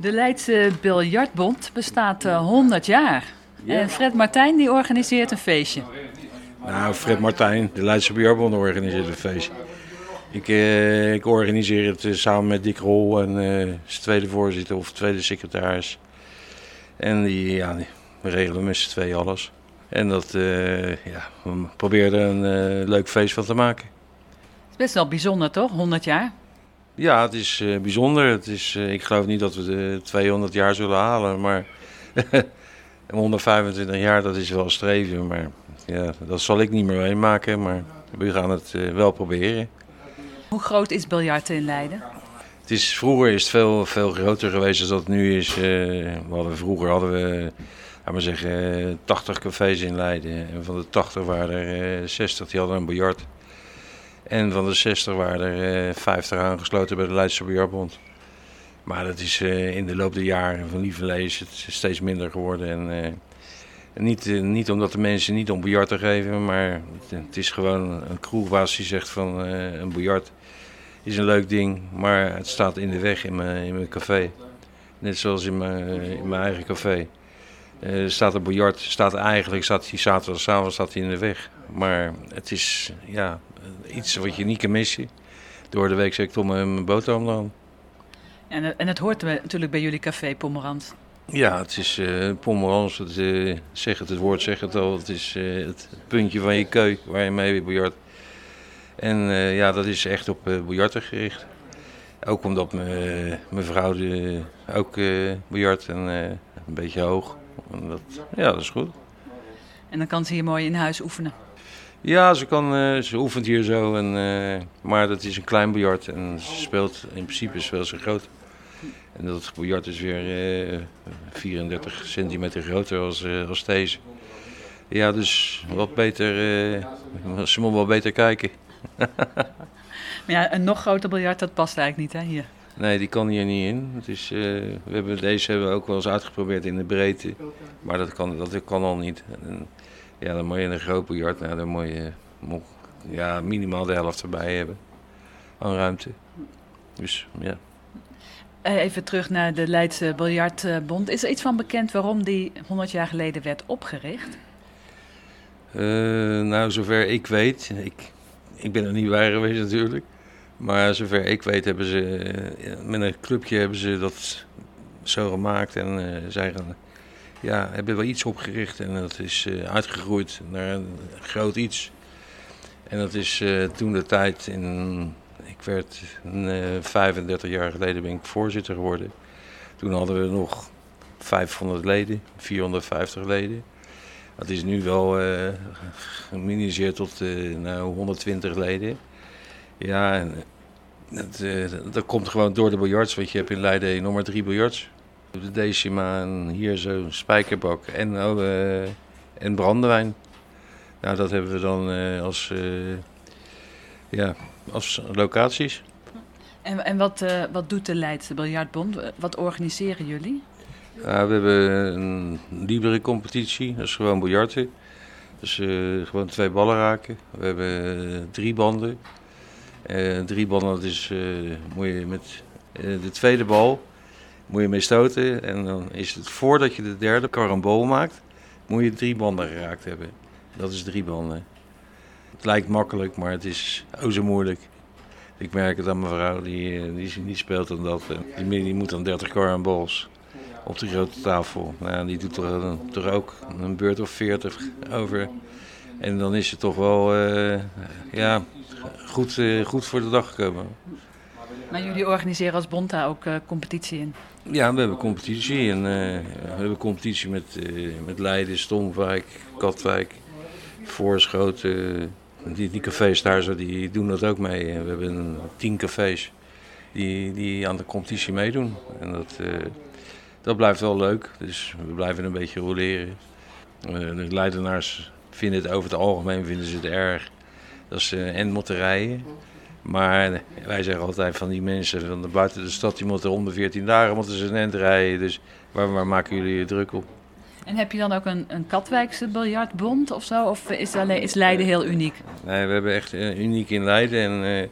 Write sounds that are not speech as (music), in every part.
De Leidse Biljartbond bestaat uh, 100 jaar. En Fred Martijn die organiseert een feestje. Nou, Fred Martijn, de Leidse Biljartbond organiseert een feestje. Ik, uh, ik organiseer het uh, samen met Dick Rol en zijn tweede voorzitter of tweede secretaris. En die, ja, die, we regelen met z'n tweeën alles. En dat, ja, we proberen er een leuk feest van te maken. Het is best wel bijzonder toch, 100 jaar? Ja, het is bijzonder. Het is, ik geloof niet dat we de 200 jaar zullen halen, maar (laughs) 125 jaar dat is wel streven. Maar ja, dat zal ik niet meer meemaken, maar we gaan het wel proberen. Hoe groot is biljarten in Leiden? Het is, vroeger is het veel, veel groter geweest dan dat het nu is. We hadden, vroeger hadden we, we zeggen, 80 cafés in Leiden. En van de 80 waren er uh, 60 die hadden een biljart. En van de 60 waren er uh, 50 aangesloten bij de Leidse Biljartbond. Maar dat is uh, in de loop der jaren van Lieverlee is het steeds minder geworden. En, uh, niet, niet omdat de mensen niet om biljart te geven, maar het, is gewoon een kroegbaas die zegt van een biljart is een leuk ding, maar het staat in de weg in mijn, in mijn café. Net zoals in mijn, in mijn eigen café. Er staat een biljart, staat eigenlijk, staat die zaterdagavond staat hij in de weg. Maar het is ja, iets wat je niet kan missen. Door de week zeg ik toch mijn boterham dan. En, en het hoort natuurlijk bij jullie café Pommerans. Ja, het is uh, Pommerans, het, uh, zeg het, het woord zegt het al. Het is uh, het puntje van je keuk waar je mee biljart. En uh, ja, dat is echt op uh, biljarten gericht. Ook omdat mijn vrouw de, ook uh, biljart en een beetje hoog. En dat, ja, dat is goed. En dan kan ze hier mooi in huis oefenen? Ja, ze, kan, ze oefent hier zo. En, maar dat is een klein biljart en ze speelt in principe speelt ze groot. En dat biljart is weer 34 centimeter groter als, als deze. Ja, dus wat beter, ze moet wel beter kijken. (laughs) maar ja, een nog groter biljart, dat past eigenlijk niet hè, hier. Nee, die kan hier niet in. Het is, uh, we hebben, deze hebben we ook wel eens uitgeprobeerd in de breedte. Maar dat kan, dat kan al niet. En, ja, dan moet je een groot biljart, nou, dan moet je ja, minimaal de helft erbij hebben aan ruimte. Dus ja. Even terug naar de Leidse Biljartbond. Is er iets van bekend waarom die 100 jaar geleden werd opgericht? Uh, nou, zover ik weet, ik ik ben er niet bij geweest natuurlijk. Maar zover ik weet hebben ze met een clubje hebben ze dat zo gemaakt. En uh, zij gaan, ja, hebben wel iets opgericht en dat is uh, uitgegroeid naar een groot iets. En dat is toen de tijd in, ik werd 35 jaar geleden ben ik voorzitter geworden. Toen hadden we nog 500 leden, 450 leden. Dat is nu wel uh, tot nou, 120 leden. Ja, en dat, uh, dat komt gewoon door de biljarts. Want je hebt in Leiden nog maar drie biljarts. De decima en hier zo'n spijkerbak en, oh, en brandewijn. Nou, dat hebben we dan als, ja, als locaties. En, en wat, wat doet de Leidse Biljartbond? Wat organiseren jullie? We hebben een libre competitie, dat is gewoon biljarten. Dus uh, gewoon twee ballen raken. We hebben drie banden. Uh, drie banden, dat is, uh, moet je met de tweede bal moet je mee stoten. En dan is het voordat je de derde karambool maakt, moet je drie banden geraakt hebben. Dat is drie banden. Het lijkt makkelijk, maar het is ook zo moeilijk. Ik merk het aan mijn vrouw, die, die niet speelt dan dat. Die, die moet dan 30 karambols op de grote tafel. Nou, die doet er, er ook een beurt of 40 over. En dan is het toch wel uh, ja, goed, uh, goed voor de dag gekomen. Maar jullie organiseren als Bond daar ook uh, competitie in? Ja, we hebben competitie. En, we hebben competitie met, met Leiden, Stomwijk, Katwijk, Voorschoten. Die, die cafés daar zo, die doen dat ook mee. We hebben tien cafés die, die aan de competitie meedoen. En dat, dat blijft wel leuk. Dus we blijven een beetje roleren. De Leidenaars vinden het over het algemeen vinden ze het erg dat ze en moeten rijden. Maar wij zeggen altijd van die mensen van de buiten de stad, die moeten om de 14 dagen moeten ze een end rijden. Dus waar, waar maken jullie je druk op? En heb je dan ook een, een Katwijkse biljartbond of zo? Of is, alleen, is Leiden heel uniek? Nee, we hebben echt uh, uniek in Leiden. En uh,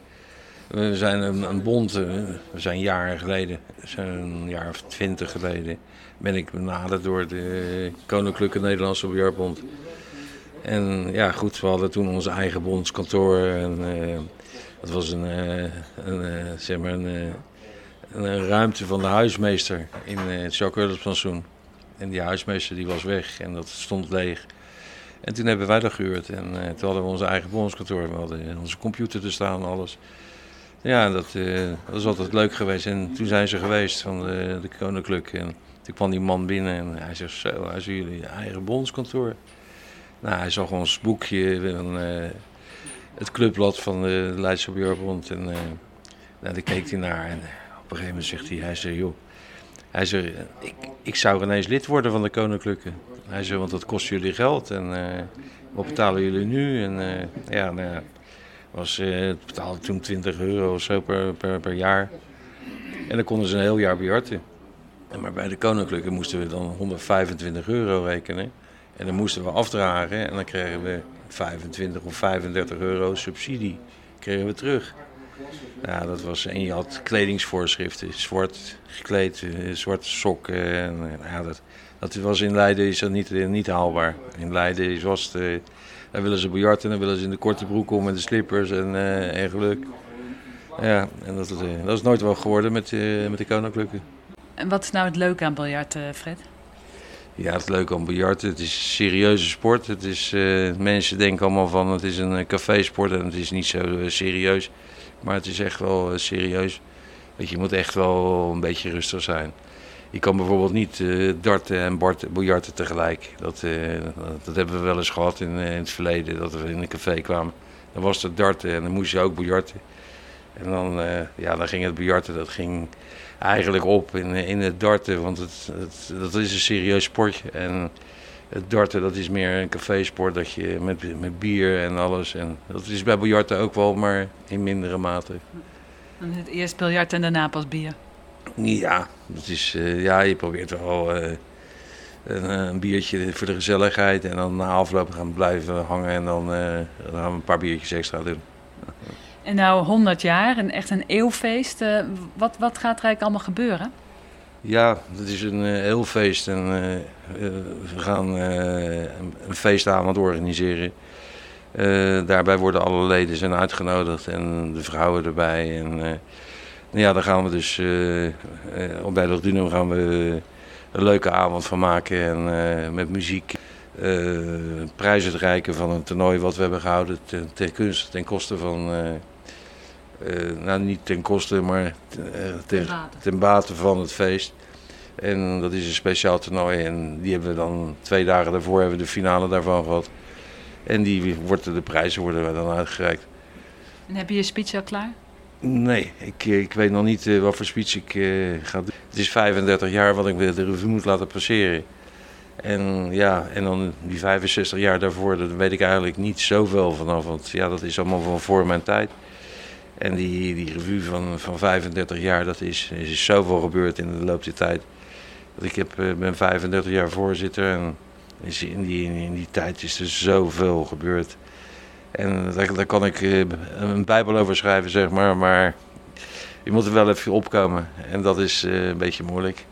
We zijn een, een bond, eh, we zijn jaren geleden, een jaar of twintig geleden, ben ik benaderd door de Koninklijke Nederlandse Biljartbond. En ja, goed, we hadden toen onze eigen bondskantoor. En, uh, dat was een, uh, een uh, zeg maar een, een, ruimte van de huismeester in het Jacques. En die huismeester die was weg en dat stond leeg. En toen hebben wij dat gehuurd. En toen hadden we onze eigen bondskantoor. We hadden onze computer te staan alles. Ja, dat, dat was altijd leuk geweest. En toen zijn ze geweest van de, de. En toen kwam die man binnen en hij zegt zo, hij is jullie eigen bondskantoor. Nou, hij zag ons boekje van uh, het clubblad van de Leidse Björnbond. En uh, daar keek hij naar en op een gegeven moment zegt hij, hij zei, joh, hij ik, ik zou ineens lid worden van de Koninklijke. Hij zei, want dat kost jullie geld en uh, wat betalen jullie nu? En ja, nou ja, was, het betaalde toen 20 euro of zo per, per, per jaar. En dan konden ze een heel jaar bejarten. Maar bij de Koninklijke moesten we dan 125 euro rekenen. En dan moesten we afdragen en dan kregen we 25 of 35 euro subsidie kregen we terug. Ja, dat was, en je had kledingsvoorschriften, zwart gekleed, eh, zwarte sokken. En, eh, ja, dat, dat was in Leiden is dat niet, eh, niet haalbaar. In Leiden was het, daar willen ze biljarten, dan willen ze in de korte broek om met de slippers en, uh, en geluk. Ja, en dat, dat is nooit wel geworden met, met de koninklijke. En wat is nou het leuke aan biljart, Fred? Ja, het leuke aan biljarten, het is een serieuze sport. Het is, uh, mensen denken allemaal van het is een cafésport en het is niet zo uh, serieus. Maar het is echt wel serieus. Want je moet echt wel een beetje rustig zijn. Je kan bijvoorbeeld niet darten en biljarten tegelijk. Dat, dat hebben we wel eens gehad in, in, het verleden, dat we in een café kwamen. Dan was het darten en dan moest je ook biljarten. En dan, ja, dan ging het biljarten, dat ging eigenlijk op in, in het darten. Want het, het, dat is een serieus sportje. En het darten dat is meer een cafésport dat je met, met bier en alles. En dat is bij biljarten ook wel, maar in mindere mate. En het eerst biljart en daarna pas bier? Ja, dat is, uh, ja je probeert wel uh, een, een, biertje voor de gezelligheid. En dan na afloop gaan blijven hangen en dan, uh, dan gaan we een paar biertjes extra doen. En nou 100 jaar, een, echt een eeuwfeest. Uh, wat, wat gaat er eigenlijk allemaal gebeuren? Ja, het is een uh, eeuwfeest en uh, we gaan een feestavond organiseren. daarbij worden alle leden zijn uitgenodigd en de vrouwen erbij. En nou ja, daar gaan we dus op bij gaan we een leuke avond van maken en met muziek. prijzen uitreiken van een toernooi wat we hebben gehouden ten, ten, ten koste van uh, nou, niet ten koste, maar uh, ten, ten, bate van het feest. En dat is een speciaal toernooi en die hebben we dan twee dagen daarvoor hebben we de finale daarvan gehad. En die worden, de prijzen worden dan uitgereikt. En heb je je speech al klaar? Nee, ik, ik weet nog niet uh, wat voor speech ik ga doen. Het is 35 jaar wat ik de revue moet laten passeren. En ja, en dan die 65 jaar daarvoor, daar weet ik eigenlijk niet zoveel vanaf. Want ja, dat is allemaal van voor mijn tijd. En die, die revue van, van 35 jaar, dat is, is zoveel gebeurd in de loop der tijd. Dat ik heb, eh, ben 35 jaar voorzitter en in die, in die tijd is er zoveel gebeurd. En daar, daar kan ik eh, een bijbel over schrijven, zeg maar, maar je moet er wel even opkomen. En dat is eh, een beetje moeilijk.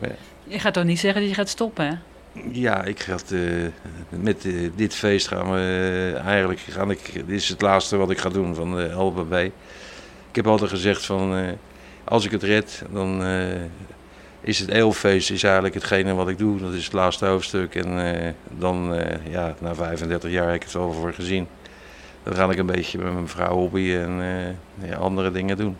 Maar, je gaat toch niet zeggen dat je gaat stoppen, hè? Ja, ik het, uh, met uh, dit feest gaan we uh, eigenlijk, gaan ik, dit is het laatste wat ik ga doen van de LBB. Ik heb altijd gezegd van, als ik het red, dan is het eeuwfeest is eigenlijk hetgene wat ik doe. Dat is het laatste hoofdstuk en dan, ja, na 35 jaar heb ik het al voor gezien. Dan ga ik een beetje met mijn vrouw hobbyen en ja, andere dingen doen.